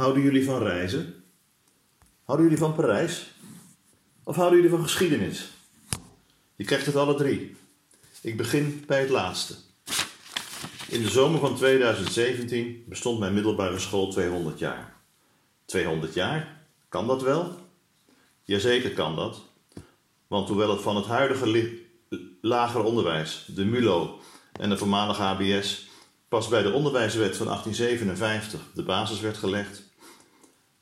Houden jullie van reizen? Houden jullie van Parijs? Of houden jullie van geschiedenis? Je krijgt het alle drie. Ik begin bij het laatste. In de zomer van 2017 bestond mijn middelbare school 200 jaar. 200 jaar? Kan dat wel? Jazeker kan dat. Want hoewel het van het huidige lager onderwijs, de MULO en de voormalige HBS, pas bij de onderwijswet van 1857 de basis werd gelegd,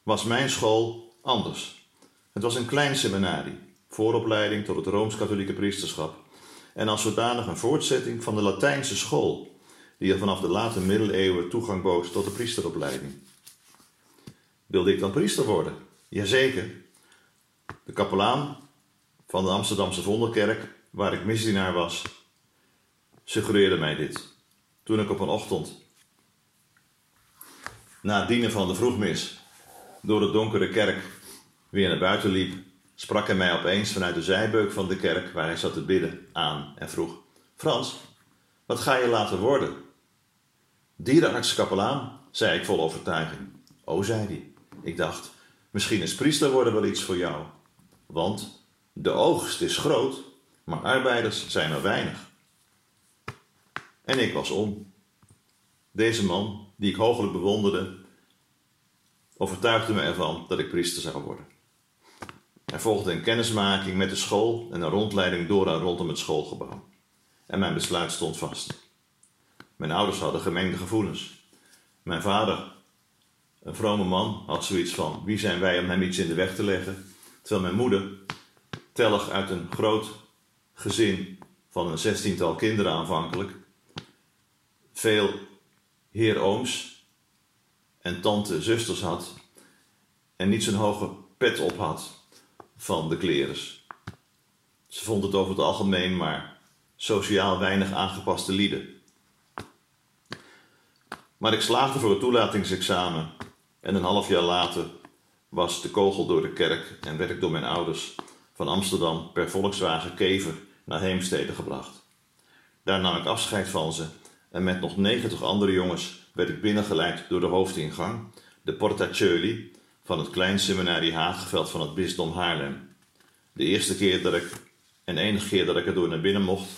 was mijn school anders. Het was een klein seminarie, vooropleiding tot het Rooms-Katholieke priesterschap en als zodanig een voortzetting van de Latijnse school, die er vanaf de late middeleeuwen toegang bood tot de priesteropleiding. Wilde ik dan priester worden? Jazeker. De kapelaan van de Amsterdamse Vondelkerk, waar ik misdienaar was, suggereerde mij dit. Toen ik op een ochtend, na het dienen van de vroegmis, door de donkere kerk weer naar buiten liep, sprak hij mij opeens vanuit de zijbeuk van de kerk waar hij zat te bidden aan en vroeg: Frans, wat ga je laten worden? Dierenarts kapelaan, zei ik vol overtuiging. O, zei hij. Ik dacht, misschien is priester worden wel iets voor jou. Want de oogst is groot, maar arbeiders zijn er weinig. En ik was om. Deze man, die ik hooglijk bewonderde, overtuigde me ervan dat ik priester zou worden. Er volgde een kennismaking met de school en een rondleiding door en rondom het schoolgebouw. En mijn besluit stond vast. Mijn ouders hadden gemengde gevoelens. Mijn vader, een vrome man, had zoiets van: wie zijn wij om hem iets in de weg te leggen? Terwijl mijn moeder, tellig uit een groot gezin van een zestiental kinderen aanvankelijk, veel heer-ooms en tante-zusters had en niet zo'n hoge pet op had van de klerens. Ze vond het over het algemeen maar sociaal weinig aangepaste lieden. Maar ik slaagde voor het toelatingsexamen en een half jaar later was de kogel door de kerk en werd ik door mijn ouders van Amsterdam per Volkswagen Kever naar Heemstede gebracht. Daar nam ik afscheid van ze en met nog negentig andere jongens werd ik binnengeleid door de hoofdingang, de Porta Cieli, van het kleinseminarie Hageveld van het bisdom Haarlem. De eerste keer dat ik, en enige keer dat ik er door naar binnen mocht,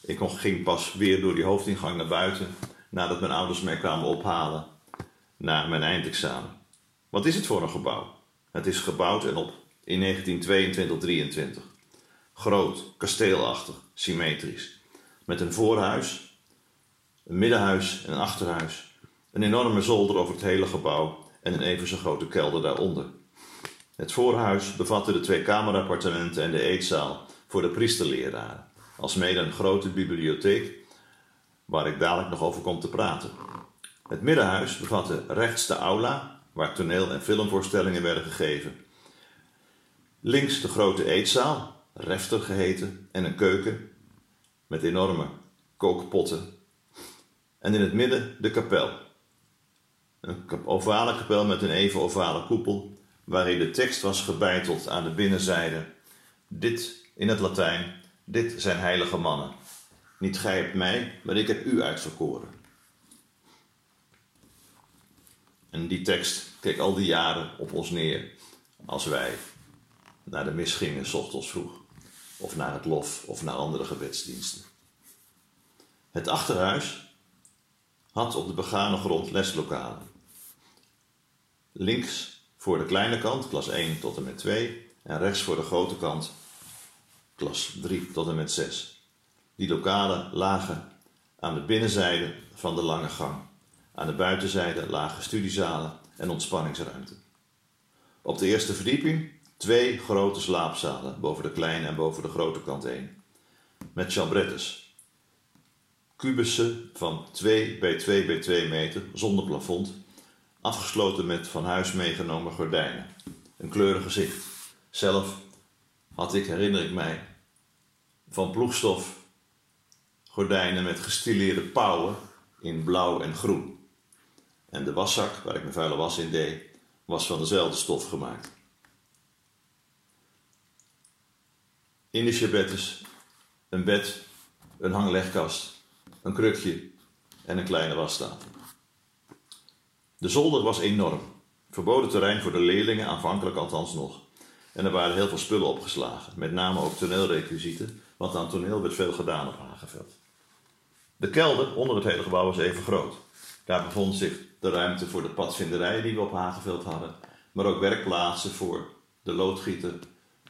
ik ging pas weer door die hoofdingang naar buiten, nadat mijn ouders mij kwamen ophalen na mijn eindexamen. Wat is het voor een gebouw? Het is gebouwd en op in 1922-23. Groot, kasteelachtig, symmetrisch. Met een voorhuis, een middenhuis en een achterhuis. Een enorme zolder over het hele gebouw en een even zo grote kelder daaronder. Het voorhuis bevatte de twee kamerappartementen en de eetzaal voor de priesterleraren, alsmede een grote bibliotheek waar ik dadelijk nog over kom te praten. Het middenhuis bevatte rechts de aula, waar toneel- en filmvoorstellingen werden gegeven. Links de grote eetzaal, refter geheten, en een keuken met enorme kookpotten. En in het midden de kapel. Een ovale kapel met een even ovale koepel, waarin de tekst was gebeiteld aan de binnenzijde. Dit in het Latijn, dit zijn heilige mannen. Niet gij hebt mij, maar ik heb u uitverkoren. En die tekst keek al die jaren op ons neer als wij naar de mis gingen, s ochtends vroeg, of naar het lof of naar andere gebedsdiensten. Het achterhuis had op de begane grond leslokalen. Links voor de kleine kant, klas 1 tot en met 2, en rechts voor de grote kant, klas 3 tot en met 6. Die lokalen lagen aan de binnenzijde van de lange gang. Aan de buitenzijde lagen studiezalen en ontspanningsruimte. Op de eerste verdieping twee grote slaapzalen, boven de kleine en boven de grote kant heen. Met chambrettes. Kubussen van 2 bij 2 bij 2 meter, zonder plafond, afgesloten met van huis meegenomen gordijnen. Een kleurig gezicht. Zelf had ik, herinner ik mij, van ploegstof gordijnen met gestileerde pauwen in blauw en groen. En de waszak, waar ik mijn vuile was in deed, was van dezelfde stof gemaakt. In de chabettes een bed, een hanglegkast, een krukje en een kleine wastafel. De zolder was enorm. Verboden terrein voor de leerlingen, aanvankelijk althans nog. En er waren heel veel spullen opgeslagen, met name ook toneelrequisieten, want aan toneel werd veel gedaan op Hageveld. De kelder onder het hele gebouw was even groot. Daar bevond zich de ruimte voor de padvinderij die we op Hageveld hadden, maar ook werkplaatsen voor de loodgieter,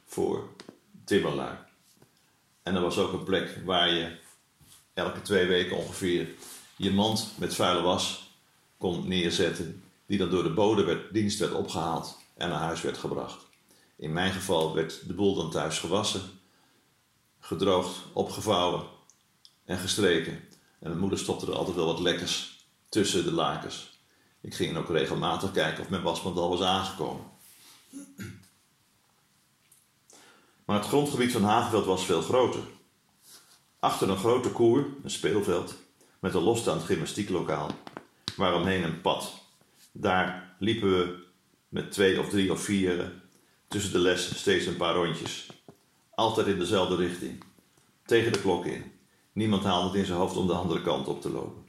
voor timmerlaar. En er was ook een plek waar je elke twee weken ongeveer je mand met vuile was kon neerzetten, die dan door de bodemdienst werd opgehaald en naar huis werd gebracht. In mijn geval werd de boel dan thuis gewassen, gedroogd, opgevouwen en gestreken. En mijn moeder stopte er altijd wel wat lekkers tussen de lakens. Ik ging ook regelmatig kijken of mijn wasmand al was aangekomen. Maar het grondgebied van Hageveld was veel groter. Achter een grote koer, een speelveld, met een losstaand gymnastieklokaal, waaromheen een pad. Daar liepen we met twee of drie of vier tussen de lessen steeds een paar rondjes. Altijd in dezelfde richting. Tegen de klok in. Niemand haalde het in zijn hoofd om de andere kant op te lopen.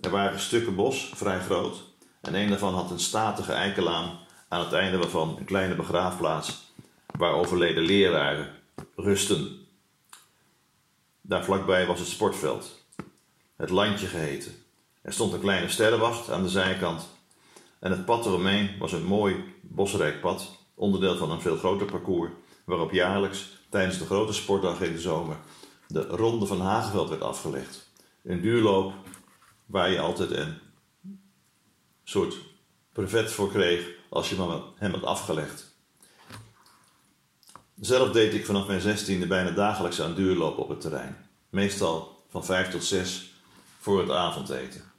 Er waren stukken bos, vrij groot, en een daarvan had een statige eikenlaan aan het einde waarvan een kleine begraafplaats waar overleden leraren rusten. Daar vlakbij was het sportveld, het landje geheten. Er stond een kleine sterrenwacht aan de zijkant en het pad eromheen was een mooi bosrijk pad, onderdeel van een veel groter parcours, waarop jaarlijks tijdens de grote sportdag in de zomer de ronde van Hageveld werd afgelegd. Een duurloop waar je altijd een soort brevet voor kreeg als je hem had afgelegd. Zelf deed ik vanaf mijn zestiende bijna dagelijks aan duurloop op het terrein. Meestal van vijf tot zes voor het avondeten.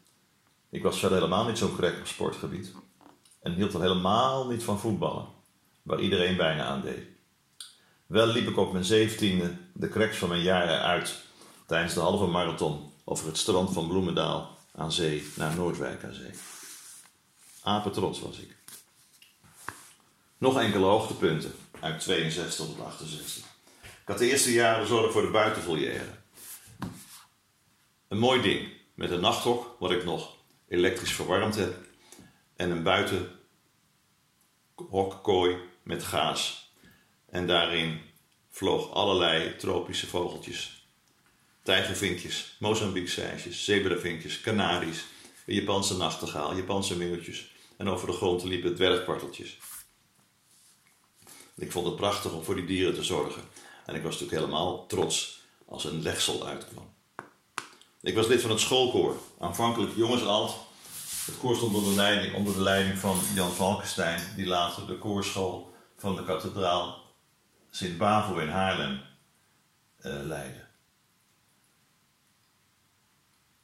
Ik was verder helemaal niet zo'n krek op sportgebied. En hield er helemaal niet van voetballen, waar iedereen bijna aan deed. Wel liep ik op mijn zeventiende de cracks van mijn jaren uit tijdens de halve marathon over het strand van Bloemendaal aan zee naar Noordwijk aan zee. Apetrots was ik. Nog enkele hoogtepunten uit 62 tot 68. Ik had de eerste jaren zorg voor de buitenvolière. Een mooi ding, met een nachthok wat ik nog elektrisch verwarmd heb en een buitenhokkooi met gaas. En daarin vloog allerlei tropische vogeltjes. Tijgervinkjes, Mozambiekseisjes, zebravinkjes, kanaries, Japanse nachtegaal, Japanse meeuwtjes. En over de grond liepen dwergparteltjes. Ik vond het prachtig om voor die dieren te zorgen. En ik was natuurlijk helemaal trots als een legsel uitkwam. Ik was lid van het schoolkoor, aanvankelijk jongens alt. Het koor stond onder de, leiding, onder de leiding van Jan Valkenstein, die later de koorschool van de kathedraal Sint-Bavo in Haarlem uh, leidde.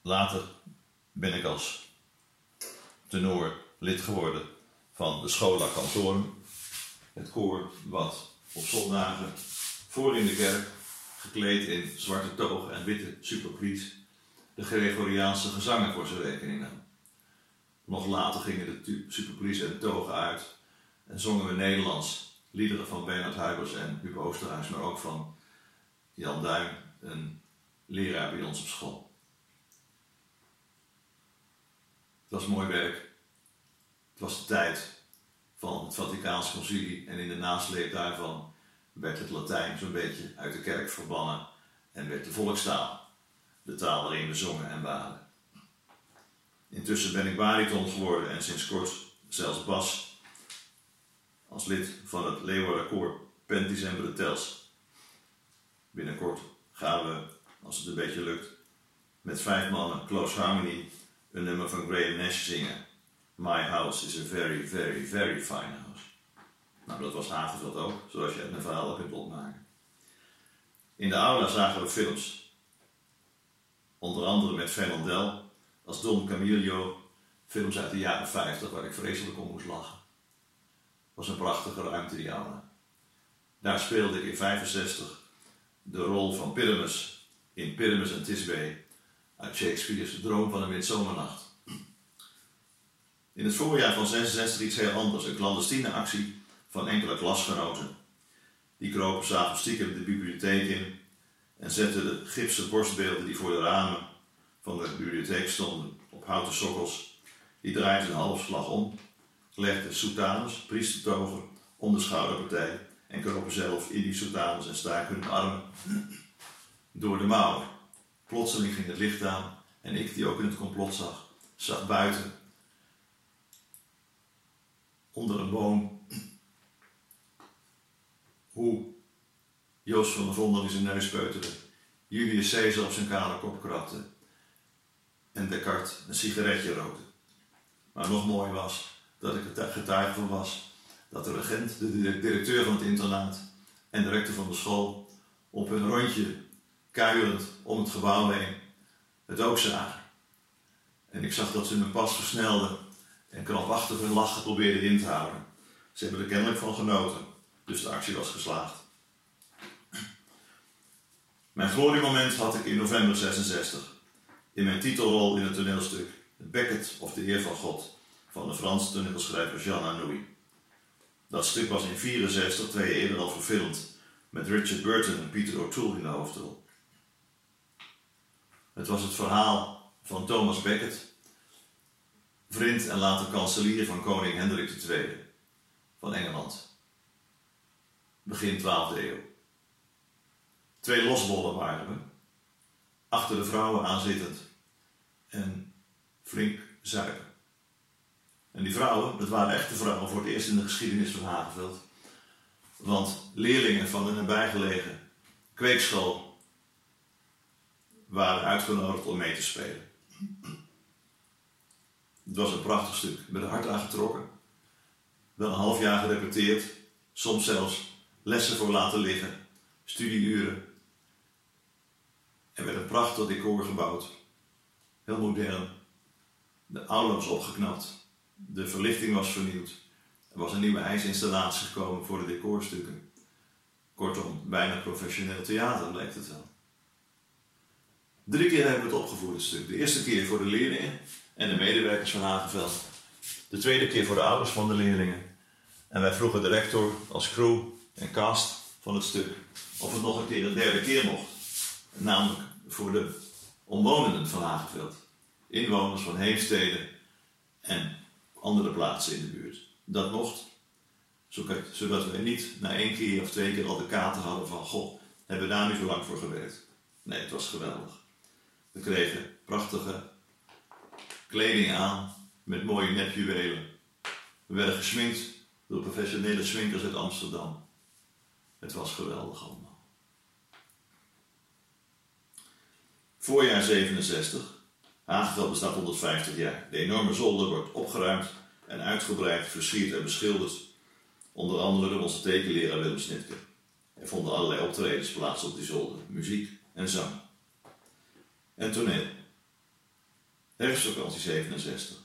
Later ben ik als tenor lid geworden van de Schola Cantorum, het koor wat op zondagen voor in de kerk, gekleed in zwarte togen en witte superplies, de Gregoriaanse gezangen voor zijn rekening nam. Nog later gingen de superplies en togen uit en zongen we Nederlands liederen van Bernard Huibers en Huub Oosterhuis, maar ook van Jan Duin, een leraar bij ons op school. Het was mooi werk. Het was de tijd van het Vaticaans Concilie en in de nasleep daarvan werd het Latijn zo'n beetje uit de kerk verbannen en werd de volkstaal de taal waarin we zongen en baden. Intussen ben ik bariton geworden en sinds kort zelfs bas als lid van het Leeuwarden Koor Penticember de Tels. Binnenkort gaan we, als het een beetje lukt, met vijf mannen Close Harmony een nummer van Graham Nash zingen. My house is a very, very, very fine house. Nou, dat was Hageveld ook, zoals je het mijn verhaal kunt opmaken. In de aula zagen we films. Onder andere met Fernandel als Don Camillo, films uit de jaren 50 waar ik vreselijk om moest lachen. Was een prachtige ruimte die aula. Daar speelde ik in 65 de rol van Pyramus in Pyramus en Tisbe uit Shakespeare's Droom van een Midzomernacht. In het voorjaar van 66 iets heel anders, een clandestine actie van enkele klasgenoten. Die kropen s'avonds stiekem de bibliotheek in en zetten de gipsen borstbeelden die voor de ramen van de bibliotheek stonden op houten sokkels Die draait een half slag om, legde soutanes, om de schouderpartij en kropen zelf in die soutanes en staken hun armen door de mouwen. Plotseling ging het licht aan en ik, die ook in het complot zag, zag buiten onder een boom. Hoe? Joost van der Vondel in zijn neus peuterde, Julius Caesar op zijn kale kop krabde en Descartes een sigaretje rookte. Maar nog mooi was dat ik er getuige van was dat de regent, de directeur van het internaat en de rector van de school op hun rondje kuilend om het gebouw heen het ook zagen. En ik zag dat ze hun pas versnelden en krampachtig hun lachen probeerden in te houden. Ze hebben er kennelijk van genoten, dus de actie was geslaagd. Mijn gloriemoment had ik in november 66, in mijn titelrol in het toneelstuk Becket of de Heer van God van de Franse toneelschrijver Jean Anouilh. Dat stuk was in 64, twee jaar eerder al verfilmd, met Richard Burton en Peter O'Toole in de hoofdrol. Het was het verhaal van Thomas Becket, vriend en later kanselier van koning Hendrik II van Engeland. Begin 12e eeuw. Twee losbollen waren we, achter de vrouwen aanzittend en flink zuipen. En die vrouwen, dat waren echte vrouwen voor het eerst in de geschiedenis van Hageveld. Want leerlingen van de nabijgelegen kweekschool waren uitgenodigd om mee te spelen. Het was een prachtig stuk. Ik ben er hard aan getrokken. Wel een half jaar gerepeteerd. Soms zelfs lessen voor laten liggen. Studieuren. Er werd een prachtig decor gebouwd. Heel modern. De aula was opgeknapt. De verlichting was vernieuwd. Er was een nieuwe ijsinstallatie gekomen voor de decorstukken. Kortom, bijna professioneel theater lijkt het wel. Drie keer hebben we het opgevoerd, het stuk. De eerste keer voor de leerlingen en de medewerkers van Hagenveld. De tweede keer voor de ouders van de leerlingen. En wij vroegen de rector als crew en cast van het stuk of het nog een keer een derde keer mocht. Namelijk voor de omwonenden van Hagenveld. Inwoners van Heemstede en andere plaatsen in de buurt. Dat mocht, zodat we niet na één keer of twee keer al de kater hadden van... Goh, hebben we daar nu zo lang voor gewerkt? Nee, het was geweldig. We kregen prachtige kleding aan met mooie nepjuwelen. We werden gesminkt door professionele sminkers uit Amsterdam. Het was geweldig allemaal. Voorjaar 67. Hageveld bestaat 150 jaar. De enorme zolder wordt opgeruimd en uitgebreid, versierd en beschilderd. Onder andere door onze tekenleraar Willem Snitke. Er vonden allerlei optredens plaats op die zolder, muziek en zang. En toneel. Herfstvakantie 67.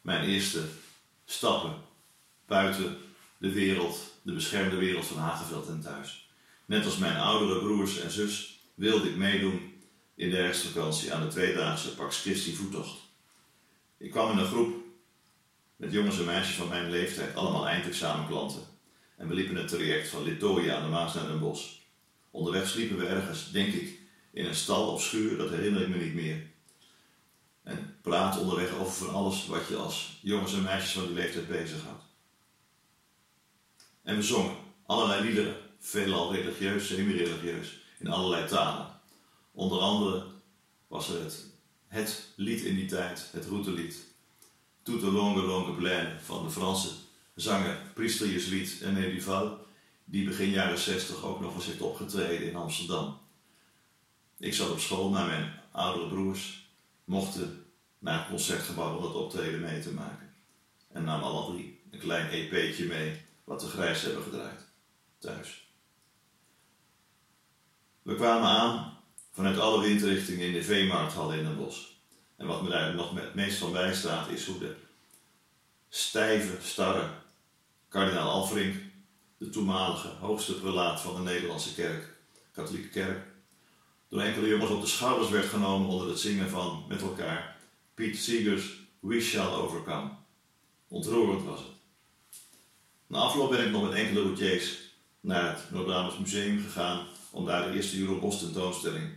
Mijn eerste stappen buiten de wereld, de beschermde wereld van Hageveld en thuis. Net als mijn oudere broers en zus wilde ik meedoen in de herfstvakantie aan de tweedaagse Pax Christi voettocht. Ik kwam in een groep met jongens en meisjes van mijn leeftijd, allemaal eindexamenklanten. En we liepen het traject van Litoia aan de Maas naar Den Bosch. Onderweg sliepen we ergens, denk ik, in een stal of schuur, dat herinner ik me niet meer. Praat onderweg over van alles wat je als jongens en meisjes van die leeftijd bezighoudt. En we zongen allerlei liederen, veelal religieus, semi-religieus, in allerlei talen. Onder andere was er het, het lied in die tijd, het routelied. Toute longue longue plaine van de Franse zanger, priester Jesuit en Duval, die begin jaren 60 ook nog eens heeft opgetreden in Amsterdam. Ik zat op school naar mijn oudere broers, mochten naar het concertgebouw om dat optreden mee te maken. En nam alle drie een klein EP'tje mee, wat de grijs hebben gedraaid, thuis. We kwamen aan vanuit alle windrichtingen in de veemarkthal in Den Bosch. En wat me daar nog het meest van bijstaat is hoe de stijve, starre kardinaal Alfrink, de toenmalige hoogste prelaat van de Nederlandse kerk, katholieke kerk, door enkele jongens op de schouders werd genomen onder het zingen van met elkaar Piet Seegers We Shall Overcome. Ontroerend was het. Na afloop ben ik nog met enkele routiers naar het Noord-Brabants Museum gegaan om daar de eerste Euro Bos tentoonstelling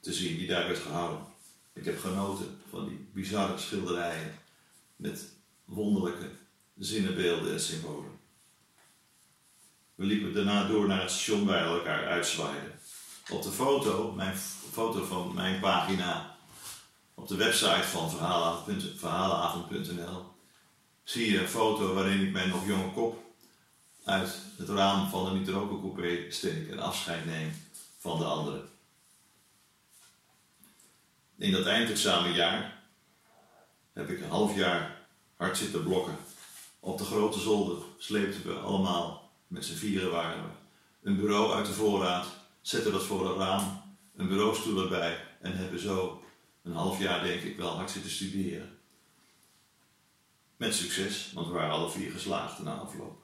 te zien die daar werd gehouden. Ik heb genoten van die bizarre schilderijen met wonderlijke zinnenbeelden en symbolen. We liepen daarna door naar het station waar elkaar uitzwaaiden. Op de foto, mijn foto van mijn pagina op de website van verhalenavond.nl, zie je een foto waarin ik mijn nog jonge kop uit het raam van de nitrokencoupé steek en afscheid neem van de anderen. In dat eindexamenjaar heb ik een half jaar hard zitten blokken. Op de grote zolder sleepten we allemaal, met z'n vieren waren we, een bureau uit de voorraad, zetten dat voor een raam, een bureaustoel erbij en hebben zo een half jaar denk ik wel hard zitten studeren. Met succes, want we waren alle vier geslaagd na afloop.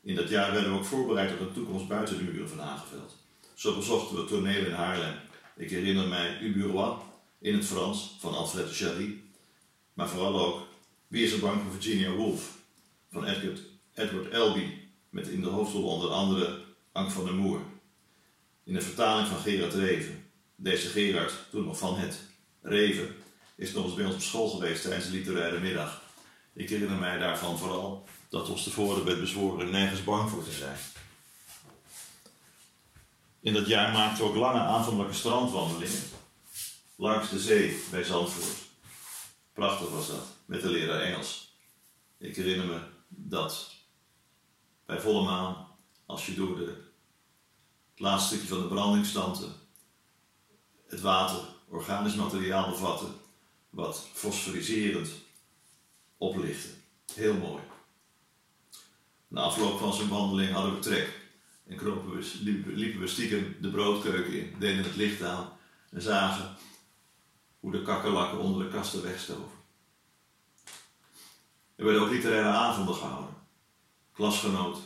In dat jaar werden we ook voorbereid op een toekomst buiten de muren van Hageveld. Zo bezochten we toneel in Haarlem. Ik herinner mij U Bureau in het Frans van Alfred de maar vooral ook Wie is er bang voor Virginia Woolf van Edward, Edward Elby, met in de hoofdrol onder andere Ank van der Moer. In de vertaling van Gerard Reven. Deze Gerard, toen nog van het Reven, is nog eens bij ons op school geweest tijdens de literaire middag. Ik herinner mij daarvan vooral dat ons tevoren werd bezworen nergens bang voor te zijn. In dat jaar maakten we ook lange avondelijke strandwandelingen langs de zee bij Zandvoort. Prachtig was dat, met de leraar Engels. Ik herinner me dat bij volle maan, als je door de, het laatste stukje van de brandingstanten het water organisch materiaal bevatte, wat fosforiserend oplichtte. Heel mooi. Na afloop van zijn wandeling hadden we trek en kropen we, liepen we stiekem de broodkeuken in, deden het licht aan en zagen hoe de kakkerlakken onder de kasten wegstoven. Er werden ook literaire avonden gehouden. Klasgenoot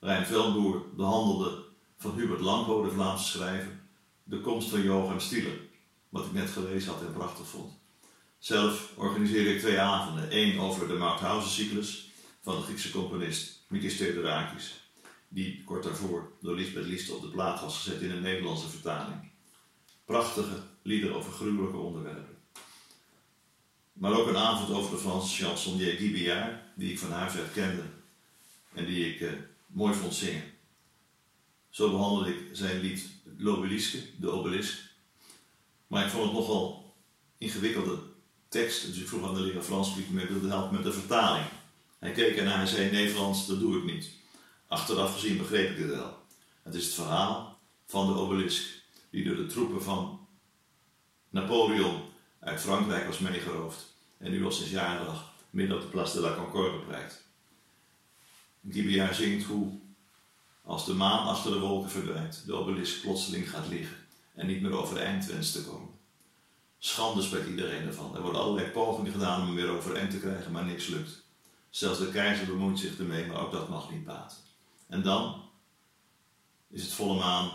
Rijn Veldboer behandelde van Hubert Lampo, de Vlaamse schrijver, de komst van Johan Stieler, wat ik net gelezen had en prachtig vond. Zelf organiseerde ik twee avonden. één over de Mauthausen-cyclus van de Griekse componist Mikis Theodorakis, die kort daarvoor door Lisbeth Liest op de plaat was gezet in een Nederlandse vertaling. Prachtige lieden over gruwelijke onderwerpen. Maar ook een avond over de Franse chansonnier Guy Billard, die ik van huis uit kende en die ik eh, mooi vond zingen. Zo behandelde ik zijn lied L'Obeliske, de obelisk. Maar ik vond het nogal ingewikkelde tekst, dus ik vroeg aan de leraar Frans of ik me wilde helpen met de vertaling. Hij keek ernaar en zei: Frans, dat doe ik niet. Achteraf gezien begreep ik dit wel. Het is het verhaal van de obelisk, die door de troepen van Napoleon uit Frankrijk was meegeroofd en nu al sinds jarendag midden op de Place de la Concorde prijkt. Guibillard zingt hoe, als de maan achter de wolken verdwijnt, de obelisk plotseling gaat liggen en niet meer overeind wenst te komen. Schande spreekt iedereen ervan. Er worden allerlei pogingen gedaan om hem weer overeind te krijgen, maar niks lukt. Zelfs de keizer bemoeit zich ermee, maar ook dat mag niet baten. En dan is het volle maan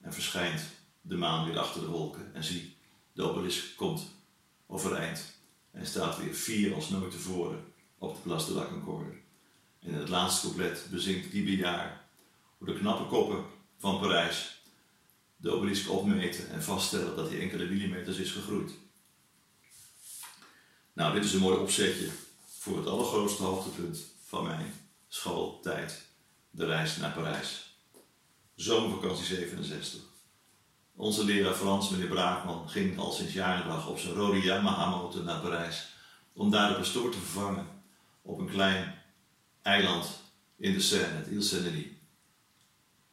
en verschijnt de maan weer achter de wolken. En zie, de obelisk komt overeind en staat weer vier als nooit tevoren op de Place de la Concorde. En in het laatste couplet bezinkt Guy hoe de knappe koppen van Parijs de obelisk opmeten en vaststellen dat hij enkele millimeters is gegroeid. Nou, dit is een mooi opzetje voor het allergrootste hoogtepunt van mijn schooltijd, de reis naar Parijs. Zomervakantie 67. Onze leraar Frans, meneer Braakman, ging al sinds jarendag op zijn rode Yamaha-motor naar Parijs om daar de pastoor te vervangen op een klein eiland in de Seine, het Ile Saint-Denis,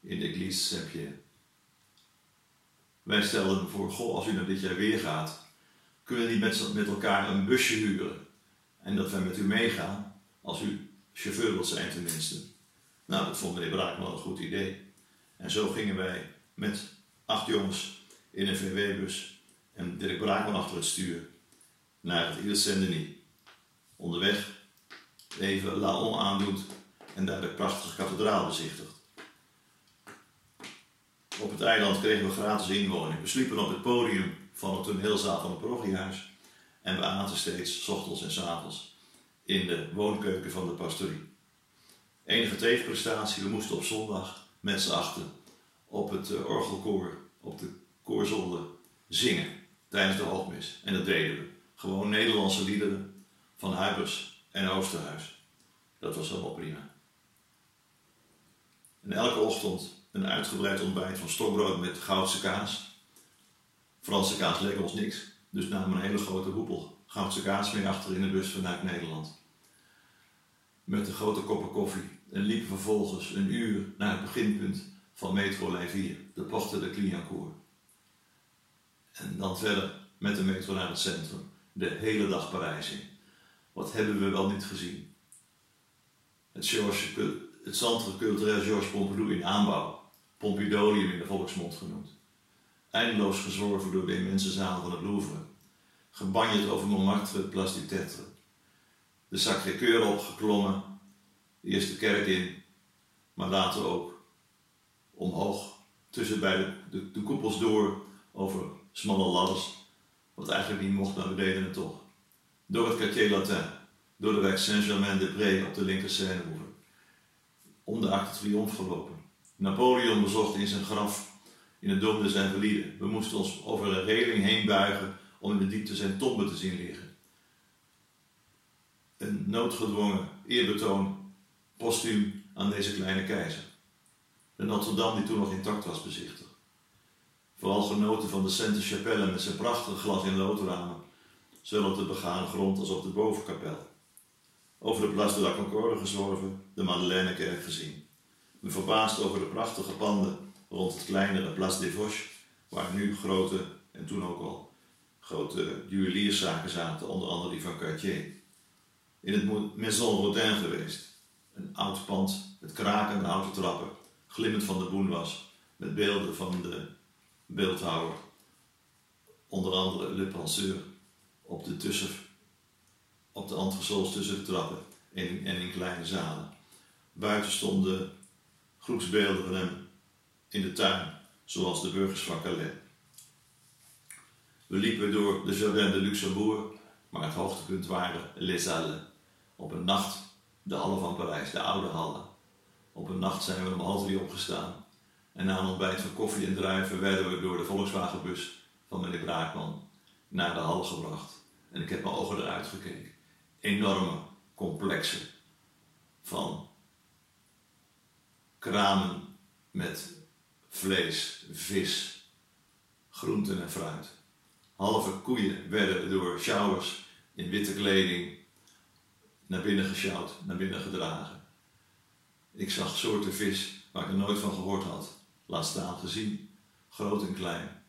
in de Église Saint-Pierre. Wij stelden voor, goh, als u nou dit jaar weer gaat, kunnen we niet met, met elkaar een busje huren en dat wij met u meegaan, als u chauffeur wilt zijn tenminste. Nou, dat vond meneer Braakman een goed idee. En zo gingen wij met acht jongens in een VW-bus en Dirk Braakman achter het stuur naar het Ile Saint-Denis. Onderweg even Laon aandoet en daar de prachtige kathedraal bezichtigt. Op het eiland kregen we gratis inwoning. We sliepen op het podium van het toneelzaal van het parochiehuis en we aten steeds, ochtends en s avonds, in de woonkeuken van de pastorie. Enige tegenprestatie, we moesten op zondag met z'n achten op het eh, orgelkoor, op de koorzolder zingen tijdens de hoogmis. En dat deden we. Gewoon Nederlandse liederen van Huibers en Oosterhuis. Dat was helemaal prima. En elke ochtend een uitgebreid ontbijt van stokbrood met Goudse kaas. Franse kaas leek ons niks, dus namen een hele grote hoepel Goudse kaas mee achter in de bus vanuit Nederland. Met een grote koppen koffie en liepen vervolgens een uur naar het beginpunt van metrolijn 4, de Porte de Clignancourt. En dan verder met de metro naar het centrum, de hele dag Parijs in. Wat hebben we wel niet gezien? Het, George, het Centre Culturel Georges Pompidou in aanbouw, Pompidolium in de volksmond genoemd. Eindeloos gezworven door de immense zaal van het Louvre. Gebanjerd over Montmartre, Place du Tetre. De Sacré-Cœur opgeklommen, eerst de kerk in, maar later ook omhoog, tussen bij de, de, koepels door, over smalle ladders, wat eigenlijk niet mocht, maar we deden het toch. Door het Quartier Latin, door de weg Saint-Germain-des-Prés op de linker Seinehoever. Om de Arc de Triomphe gelopen. Napoleon bezocht in zijn graf in het Dom des Invalides. We moesten ons over een reling heen buigen om in de diepte zijn tombe te zien liggen. Een noodgedwongen eerbetoon postuum aan deze kleine keizer. De Notre-Dame die toen nog intact was bezichtigd. Vooral genoten van de Sainte-Chapelle met zijn prachtige glas in loodramen, zowel op de begane grond als op de bovenkapel. Over de Place de la Concorde gezworven, de Madelainekerk gezien. Me verbaasd over de prachtige panden rond het kleinere Place des Vosges, waar nu grote, en toen ook al, grote juwelierszaken zaten, onder andere die van Cartier. In het Maison Rodin geweest. Een oud pand met krakende houten trappen, glimmend van de boen was, met beelden van de beeldhouwer, onder andere Le Penseur, op de, tussen, op de entresols tussen de trappen en, en in kleine zalen. Buiten stonden groepsbeelden van hem in de tuin, zoals de burgers van Calais. We liepen door de Jardin de Luxembourg, maar het hoogtepunt waren Les Halles. Op een nacht de Hallen van Parijs, de oude Hallen. Op een nacht zijn we om half drie opgestaan en na een ontbijt van koffie en druiven werden we door de Volkswagenbus van meneer Braakman naar de hal gebracht. En ik heb mijn ogen eruit gekeken. Enorme complexen van kramen met vlees, vis, groenten en fruit. Halve koeien werden door showers in witte kleding naar binnen gesjouwd, naar binnen gedragen. Ik zag soorten vis waar ik er nooit van gehoord had. Laat staan gezien, groot en klein.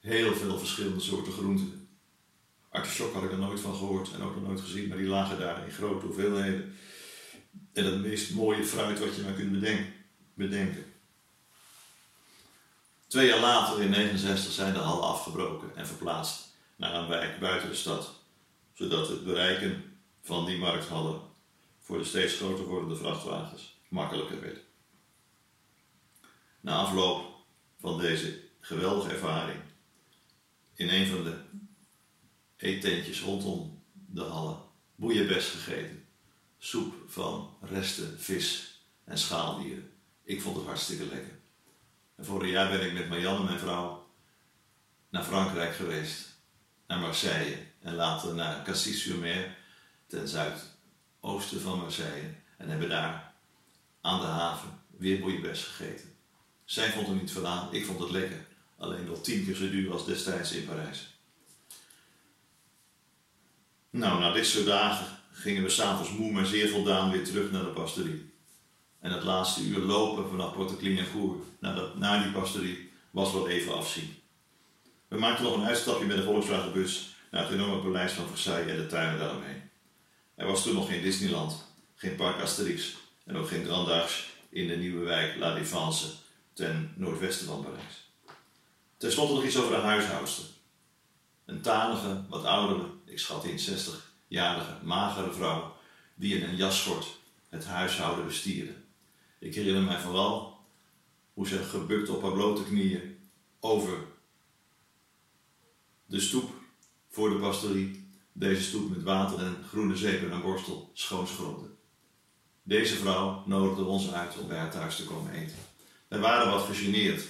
Heel veel verschillende soorten groenten. Artichok had ik er nooit van gehoord en ook nog nooit gezien, maar die lagen daar in grote hoeveelheden. En het meest mooie fruit wat je maar kunt bedenken. Twee jaar later, in 1969, zijn de hallen afgebroken en verplaatst naar een wijk buiten de stad, zodat het bereiken van die markthallen voor de steeds groter wordende vrachtwagens makkelijker werd. Na afloop van deze geweldige ervaring in een van de eetentjes rondom de hallen boeienbest gegeten, soep van resten vis en schaaldieren. Ik vond het hartstikke lekker. En vorig jaar ben ik met Marianne, mijn vrouw, naar Frankrijk geweest, naar Marseille en later naar Cassis-sur-Mer, ten zuidoosten van Marseille, en hebben daar aan de haven weer boeienbest gegeten. Zij vond er niet veel aan, ik vond het lekker. Alleen wel tien keer zo duur als destijds in Parijs. Nou, na dit soort dagen gingen we s'avonds moe maar zeer voldaan weer terug naar de pastorie. En het laatste uur lopen vanaf Porte-Clignancourt naar, naar die pastorie was wel even afzien. We maakten nog een uitstapje met de Volkswagenbus naar het enorme paleis van Versailles en de tuinen daaromheen. Er was toen nog geen Disneyland, geen Parc Asterix en ook geen Grand in de nieuwe wijk La Défense ten noordwesten van Parijs. Ten slotte nog iets over de huishoudster. Een talige, wat oudere, ik schat in 60-jarige, magere vrouw die in een jasschort het huishouden bestierde. Ik herinner mij vooral hoe ze gebukt op haar blote knieën over de stoep voor de pastorie, deze stoep met water en groene zeep en borstel schoonschrobde. Deze vrouw nodigde ons uit om bij haar thuis te komen eten. Wij waren wat gegeneerd,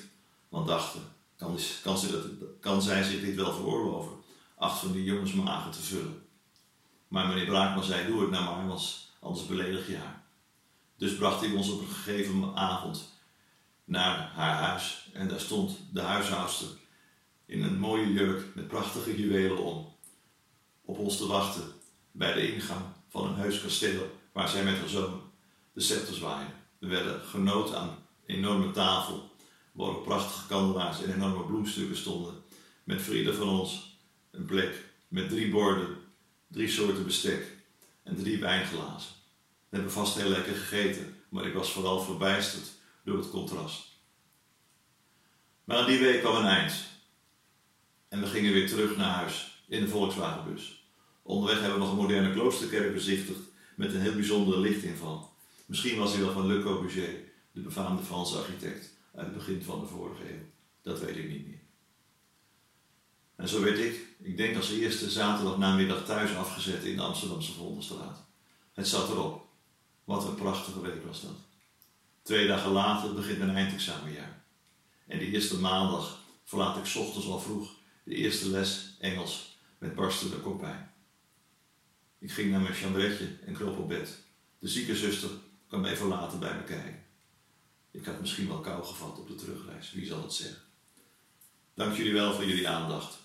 want dachten, kan, kan, ze dat, kan zij zich dit wel veroorloven, acht van die jongens magen te vullen. Maar meneer Braakman zei, doe het nou maar, anders beledig je haar. Dus bracht hij ons op een gegeven avond naar haar huis. En daar stond de huishoudster in een mooie jurk met prachtige juwelen om. Op ons te wachten bij de ingang van een heus kasteel waar zij met haar zoon de scepter zwaaien. We werden genoten aan een enorme tafel waarop prachtige kandelaars en enorme bloemstukken stonden. Met voor ieder van ons een plek met drie borden, drie soorten bestek en drie wijnglazen. We hebben vast heel lekker gegeten, maar ik was vooral verbijsterd door het contrast. Maar aan die week kwam een eind. En we gingen weer terug naar huis in de Volkswagenbus. Onderweg hebben we nog een moderne kloosterkerk bezichtigd met een heel bijzondere lichtinval. Misschien was hij wel van Le Corbusier, de befaamde Franse architect uit het begin van de vorige eeuw. Dat weet ik niet meer. En zo werd ik, ik denk als eerste zaterdag namiddag thuis afgezet in de Amsterdamse Vondelstraat. Het zat erop. Wat een prachtige week was dat. Twee dagen later begint mijn eindexamenjaar. En die eerste maandag verlaat ik ochtends al vroeg de eerste les Engels met barstende kopijn. Ik ging naar mijn chambretje en kroop op bed. De zieke zuster kwam even later bij me kijken. Ik had misschien wel kou gevat op de terugreis, wie zal het zeggen. Dank jullie wel voor jullie aandacht.